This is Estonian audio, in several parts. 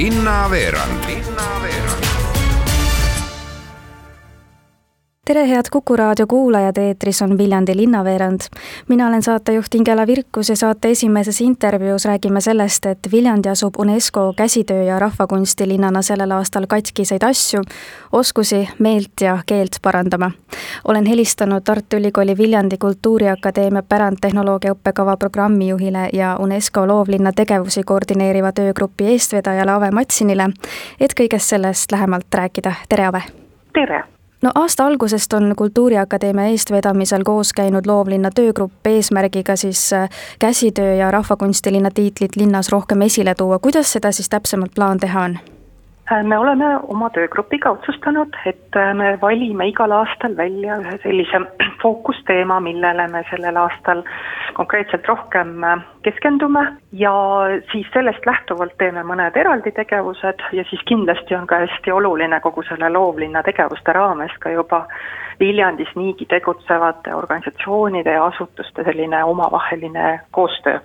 linnaveerand tere, head Kuku raadio kuulajad, eetris on Viljandi linnaveerand. mina olen saatejuht Ingela Virkus ja saate esimeses intervjuus räägime sellest, et Viljandi asub UNESCO käsitöö ja rahvakunstilinnana sellel aastal katkiseid asju, oskusi, meelt ja keelt parandama. olen helistanud Tartu Ülikooli Viljandi Kultuuriakadeemia pärandtehnoloogia õppekava programmijuhile ja UNESCO loovlinna tegevusi koordineeriva töögrupi eestvedajale Ave Matsinile, et kõigest sellest lähemalt rääkida. tere, Ave! tere! No aasta algusest on Kultuuriakadeemia eestvedamisel koos käinud loovlinna töögrupp eesmärgiga siis äh, käsitöö ja rahvakunstilinna tiitlit linnas rohkem esile tuua, kuidas seda siis täpsemalt plaan teha on? Äh, me oleme oma töögrupiga otsustanud, et äh, me valime igal aastal välja ühe sellise fookusteema, millele me sellel aastal konkreetselt rohkem äh, keskendume. Ja siis sellest lähtuvalt teeme mõned eraldi tegevused ja siis kindlasti on ka hästi oluline kogu selle loovlinna tegevuste raames ka juba Viljandis niigi tegutsevate organisatsioonide ja asutuste selline omavaheline koostöö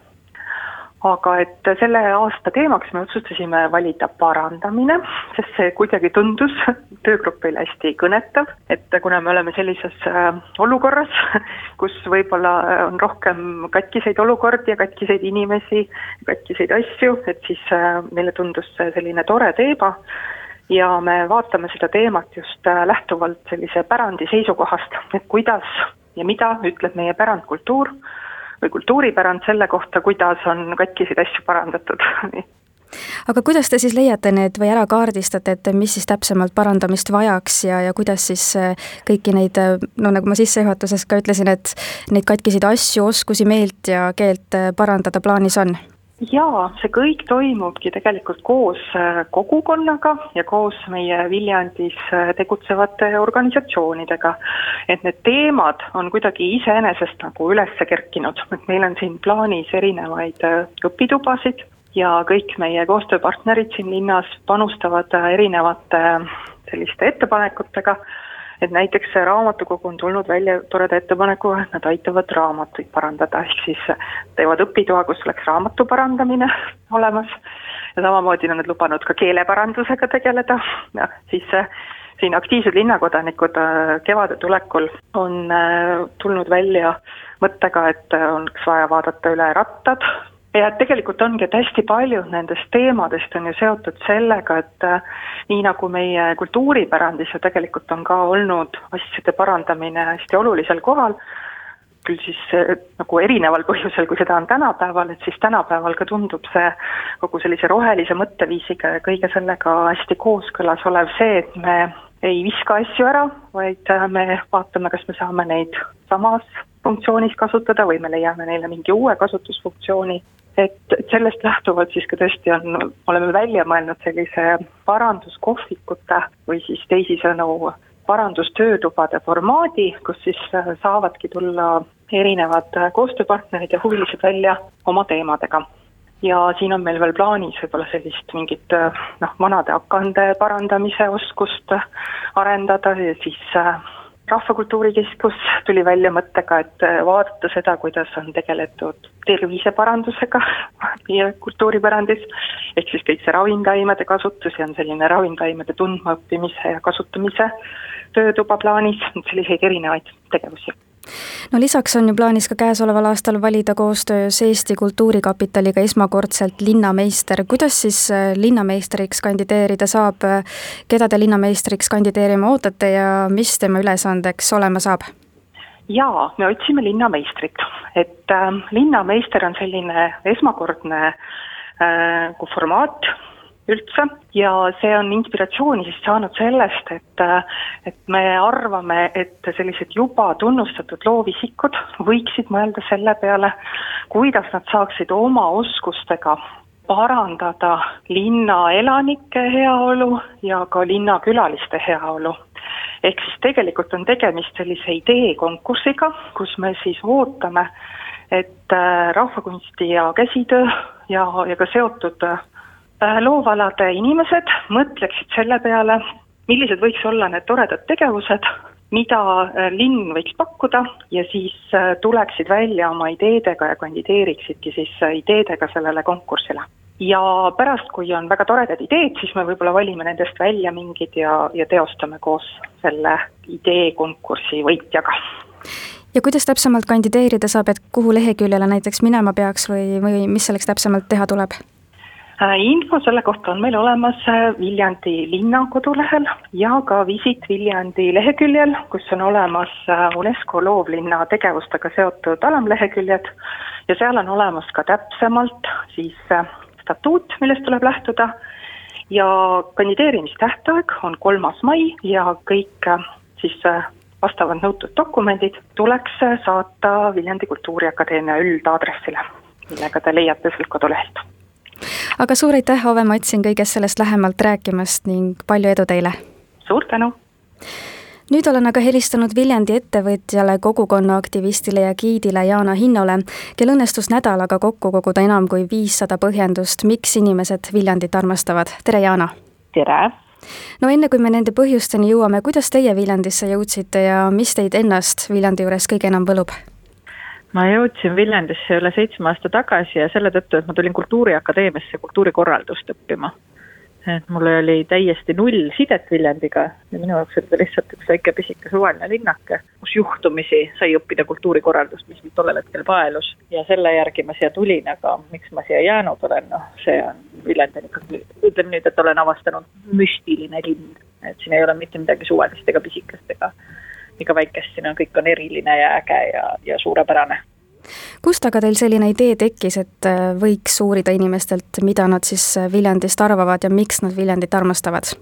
aga et selle aasta teemaks me otsustasime valida parandamine, sest see kuidagi tundus töögrupile hästi kõnetav, et kuna me oleme sellises äh, olukorras, kus võib-olla on rohkem katkiseid olukordi ja katkiseid inimesi, katkiseid asju, et siis äh, meile tundus see selline tore teema. Ja me vaatame seda teemat just äh, lähtuvalt sellise pärandi seisukohast, et kuidas ja mida ütleb meie pärandkultuur või kultuuripärand selle kohta, kuidas on katkiseid asju parandatud aga kuidas te siis leiate need või ära kaardistate, et mis siis täpsemalt parandamist vajaks ja, ja kuidas siis äh, kõiki neid, äh, no nagu ma sissejuhatuses ka ütlesin, et neid katkiseid asju, oskusi, meelt ja keelt äh, parandada plaanis on? Jaa, see kõik toimubki tegelikult koos äh, kogukonnaga ja koos meie Viljandis äh, tegutsevate organisatsioonidega. et need teemad on kuidagi iseenesest nagu üles kerkinud, et meil on siin plaanis erinevaid äh, õpitubasid ja kõik meie koostööpartnerid siin linnas panustavad erinevate selliste ettepanekutega et näiteks raamatukogu on tulnud välja toreda ettepanekuga, et nad aitavad raamatuid parandada, ehk siis teevad õpitoa, kus oleks raamatu parandamine olemas. Ja samamoodi on nad lubanud ka keeleparandusega tegeleda. Ja siis siin aktiivsed linnakodanikud äh, kevade tulekul on äh, tulnud välja mõttega, et oleks vaja vaadata üle rattad, ja tegelikult ongi, et hästi paljud nendest teemadest on ju seotud sellega, et äh, nii nagu meie kultuuripärandis ju tegelikult on ka olnud asjade parandamine hästi olulisel kohal, küll siis äh, nagu erineval põhjusel, kui seda on tänapäeval, et siis tänapäeval ka tundub see kogu sellise rohelise mõtteviisiga ja kõige sellega hästi kooskõlas olev see, et me ei viska asju ära, vaid äh, me vaatame, kas me saame neid samas funktsioonis kasutada või me leiame neile mingi uue kasutusfunktsiooni et, sellest lähtuvalt siis ka tõesti on, oleme välja mõelnud sellise paranduskohvikute või siis teisisõnu parandustöötubade formaadi, kus siis äh, saavadki tulla erinevad äh, koostööpartnerid ja huvilised välja oma teemadega. ja siin on meil veel plaanis võib-olla sellist mingit äh, noh, vanade akande parandamise oskust arendada ja siis rahvakultuuri Keskus tuli välja mõttega, et vaadata seda, kuidas on tegeletud terviseparandusega meie kultuuripärandis, ehk siis kõik see ravimtaimede kasutus ja on selline ravimtaimede tundmaõppimise ja kasutamise töötuba plaanis, selliseid erinevaid tegevusi no lisaks on ju plaanis ka käesoleval aastal valida koostöös Eesti Kultuurkapitaliga esmakordselt linnameister, kuidas siis äh, linnameistriks kandideerida saab, keda te linnameistriks kandideerima ootate ja mis tema ülesandeks olema saab? jaa, me otsime linnameistrit, et äh, linnameister on selline esmakordne äh, formaat, üldse ja see on inspiratsiooni siis saanud sellest, et et me arvame, et sellised juba tunnustatud loovisikud võiksid mõelda selle peale, kuidas nad saaksid oma oskustega parandada linna elanike heaolu ja ka linnakülaliste heaolu. ehk siis tegelikult on tegemist sellise ideekonkursiga, kus me siis ootame, et rahvakunsti ja käsitöö ja, ja ka seotud Äh, loovalade inimesed mõtleksid selle peale, millised võiks olla need toredad tegevused, mida äh, linn võiks pakkuda ja siis äh, tuleksid välja oma ideedega ja kandideeriksidki siis ideedega sellele konkursile ja pärast, kui on väga toredad ideed, siis me võib-olla valime nendest välja mingid ja, ja teostame koos selle ideekonkursi võitjaga ja kuidas täpsemalt kandideerida saab, et kuhu leheküljele näiteks minema peaks või, või mis selleks täpsemalt teha tuleb? Äh, info selle kohta on meil olemas äh, Viljandi linna kodulehel ja ka Visit Viljandi leheküljel, kus on olemas äh, UNESCO loovlinna tegevustega seotud alamleheküljed. Ja seal on olemas ka täpsemalt siis statuut, millest tuleb lähtuda. Ja kandideerimistähtaeg on kolmas mai ja kõik siis vastavad nõutud dokumendid tuleks saata Viljandi Kultuuriakadeemia üldaadressile, millega te leiate sealt kodulehelt aga suur aitäh, Ove Matsin, kõigest sellest lähemalt rääkimast ning palju edu teile! suur tänu! nüüd olen aga helistanud Viljandi ettevõtjale, kogukonna aktivistile ja giidile Jaana Hinnole, kel õnnestus nädalaga kokku koguda enam kui viissada põhjendust, miks inimesed Viljandit armastavad. tere, Jaana! tere! no enne, kui me nende põhjusteni jõuame, kuidas teie Viljandisse jõudsite ja mis teid ennast Viljandi juures kõige enam võlub? Ma jõudsin Viljandisse üle seitsme aasta tagasi ja selle tõttu, et ma tulin Kultuuriakadeemiasse kultuurikorraldust õppima. et mul oli täiesti null sidet Viljandiga ja minu jaoks oli ta lihtsalt üks väike pisike suvaline linnake, kus juhtumisi sai õppida kultuurikorraldust, mis mind tollel hetkel paelus. ja selle järgi ma siia tulin, aga miks ma siia jäänud olen, noh, see on, Viljandi on ikkagi, ütleme nüüd, et olen avastanud müstiline linn. et siin ei ole mitte midagi suvalist ega pisikest ega ega väikest, siin on, kõik on eriline ja äge ja, ja suurepärane. kust aga teil selline idee tekkis, et äh, võiks uurida inimestelt, mida nad siis äh, Viljandist arvavad ja miks nad Viljandit armastavad?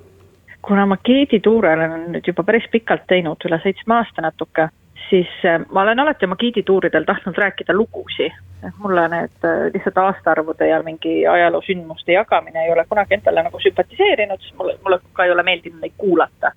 kuna ma giidituure olen nüüd juba päris pikalt teinud, üle seitsme aasta natuke, siis äh, ma olen alati oma giidituuridel tahtnud rääkida lugusid. et mulle need lihtsalt aastaarvude ja mingi ajaloosündmuste jagamine ei ole kunagi endale nagu sümpatiseerinud, sest mulle, mulle ka ei ole meeldinud neid kuulata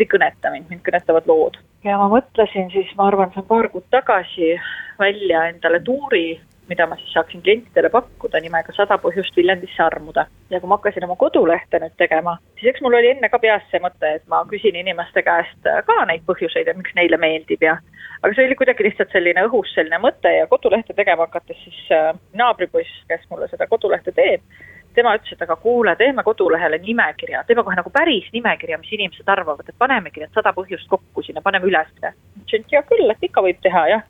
ei kõneta mind, mind kõnetavad lood. ja ma mõtlesin siis, ma arvan, see on paar kuud tagasi välja endale tuuri, mida ma siis saaksin klientidele pakkuda nimega Sada põhjust Viljandisse armuda. ja kui ma hakkasin oma kodulehte nüüd tegema, siis eks mul oli enne ka peas see mõte, et ma küsin inimeste käest ka neid põhjuseid, et miks neile meeldib ja aga see oli kuidagi lihtsalt selline õhus selline mõte ja kodulehte tegema hakates siis äh, naabripoiss, kes mulle seda kodulehte teeb, tema ütles, et aga kuule, teeme kodulehele nimekirja, teeme kohe nagu päris nimekirja, mis inimesed arvavad, et panemegi need sada põhjust kokku sinna, paneme ülesse. ütlesin, et hea küll, et ikka võib teha, jah.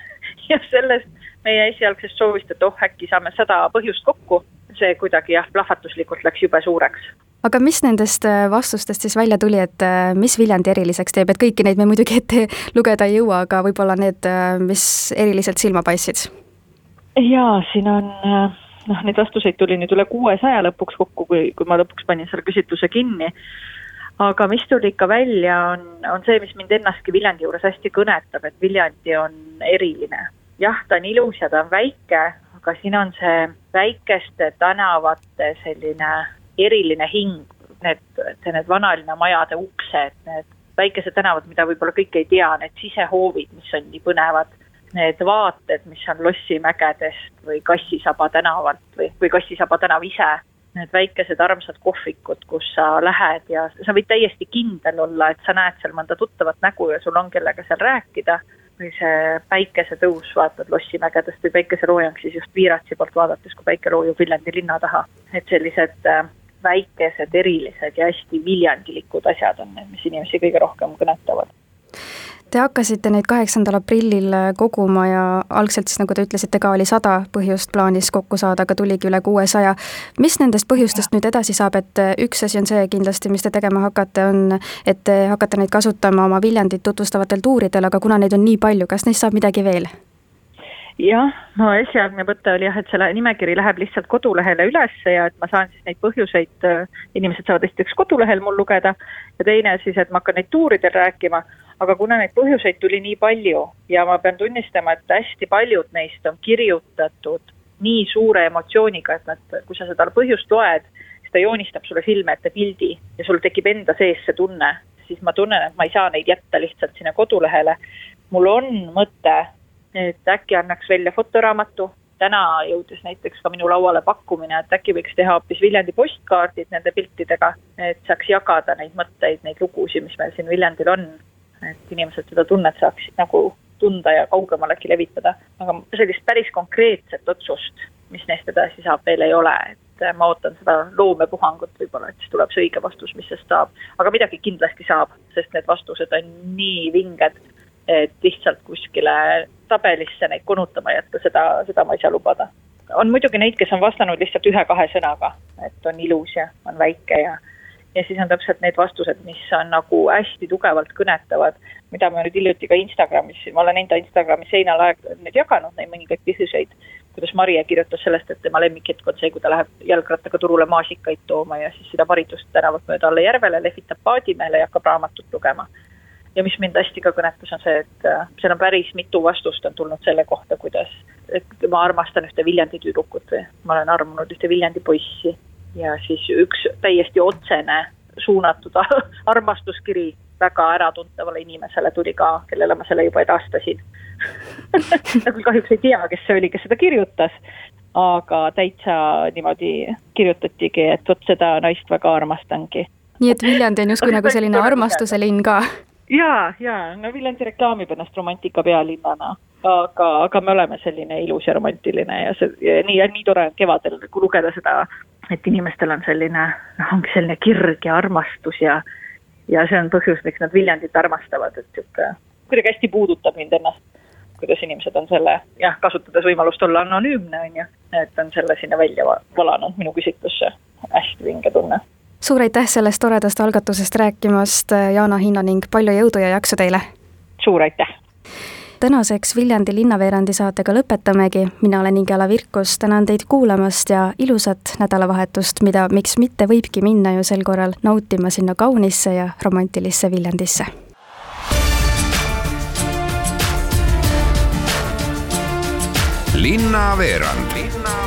ja sellest meie esialgsest soovist, et oh, äkki saame sada põhjust kokku, see kuidagi jah, plahvatuslikult läks jube suureks aga mis nendest äh, vastustest siis välja tuli, et äh, mis Viljandi eriliseks teeb, et kõiki neid me muidugi ette lugeda ei jõua, aga võib-olla need, äh, mis eriliselt silma paistsid? jaa, siin on noh, neid vastuseid tuli nüüd üle kuuesaja lõpuks kokku, kui, kui ma lõpuks panin selle küsitluse kinni. aga mis tuli ikka välja, on, on see, mis mind ennastki Viljandi juures hästi kõnetab, et Viljandi on eriline. jah, ta on ilus ja ta on väike, aga siin on see väikeste tänavate selline eriline hing, need, need vanalinna majade uksed, need väikesed tänavad, mida võib-olla kõik ei tea, need sisehoovid, mis on nii põnevad need vaated, mis on Lossimägedest või Kassisaba tänavalt või, või Kassisaba tänav ise, need väikesed armsad kohvikud, kus sa lähed ja sa võid täiesti kindel olla, et sa näed seal mõnda tuttavat nägu ja sul on kellega seal rääkida, või see päikesetõus, vaatad Lossimägedest või päikeseloojang siis just Viiratsi poolt vaadates, kui päike loojub Viljandi linna taha. et sellised äh, väikesed, erilised ja hästi viljandilikud asjad on need, mis inimesi kõige rohkem kõnetavad Te hakkasite neid kaheksandal aprillil koguma ja algselt siis, nagu te ütlesite ka, oli sada põhjust plaanis kokku saada, aga tuligi üle kuuesaja. mis nendest põhjustest nüüd edasi saab, et üks asi on see kindlasti, mis te tegema hakkate, on, et te hakkate neid kasutama oma Viljandit tutvustavatel tuuridel, aga kuna neid on nii palju, kas neist saab midagi veel? jah, no esialgne mõte oli jah, et selle nimekiri läheb lihtsalt kodulehele ülesse ja et ma saan siis neid põhjuseid, inimesed saavad esiteks kodulehel mul lugeda ja teine siis, et ma hakkan neid tuuridel rääkima aga kuna neid põhjuseid tuli nii palju ja ma pean tunnistama, et hästi paljud neist on kirjutatud nii suure emotsiooniga, et nad, kui sa seda põhjust loed, siis ta joonistab sulle silme ette pildi ja sul tekib enda sees see tunne, siis ma tunnen, et ma ei saa neid jätta lihtsalt sinna kodulehele. mul on mõte, et äkki annaks välja fotoraamatu, täna jõudis näiteks ka minu lauale pakkumine, et äkki võiks teha hoopis Viljandi postkaardid nende piltidega, et saaks jagada neid mõtteid, neid lugusid, mis meil siin Viljandil on et inimesed seda tunnet saaksid nagu tunda ja kaugemalegi levitada, aga sellist päris konkreetset otsust mis neist edasi saab, veel ei ole, et äh, ma ootan seda loomepuhangut võib-olla, et siis tuleb see õige vastus, mis sest saab. aga midagi kindlasti saab, sest need vastused on nii vinged, et lihtsalt kuskile tabelisse neid konutama jätta, seda, seda ma ei saa lubada. on muidugi neid, kes on vastanud lihtsalt ühe-kahe sõnaga, et on ilus ja on väike ja ja siis on täpselt need vastused, mis on nagu hästi tugevalt kõnetavad, mida ma nüüd hiljuti ka Instagramis, ma olen enda Instagrami seinal aeg nüüd jaganud, neid mõningaid põhjuseid, kuidas Marie kirjutas sellest, et tema lemmikhetk on see, kui ta läheb jalgrattaga turule maasikaid tooma ja siis sõidab Haridust tänavat mööda alla järvele, lehvitab paadimeele ja hakkab raamatut lugema. ja mis mind hästi ka kõnetas, on see, et äh, seal on päris mitu vastust on tulnud selle kohta, kuidas, et ma armastan ühte Viljandi tüdrukut või ma olen armunud ühte Viljandi poissi ja siis üks täiesti otsene suunatud armastuskiri väga äratuntavale inimesele tuli ka, kellele ma selle juba edastasin ta küll kahjuks ei tea, kes see oli, kes seda kirjutas, aga täitsa niimoodi kirjutatigi, et vot seda naist väga armastangi. nii et Viljandi on justkui nagu selline armastuse linn ka? ja, ja no Viljandi reklaamib ennast romantika pealinnana, aga, aga me oleme selline ilus ja romantiline ja see ja nii, nii tore on kevadel nagu lugeda seda et inimestel on selline, noh, ongi selline kirg ja armastus ja ja see on põhjus, miks nad Viljandit armastavad, et niisugune, kuidagi hästi puudutab mind ennast, kuidas inimesed on selle, jah, kasutades võimalust olla anonüümne, on ju, et on selle sinna välja valanud minu küsitlusse, hästi vinge tunne. suur aitäh sellest toredast algatusest rääkimast, Jaana Hinna ning palju jõudu ja jaksu teile! suur aitäh! Tänaseks Viljandi linnaveerandi saatega lõpetamegi, mina olen Ingela Virkus, tänan teid kuulamast ja ilusat nädalavahetust, mida miks mitte võibki minna ju sel korral nautima sinna kaunisse ja romantilisse Viljandisse. linnaveerand linnaveerand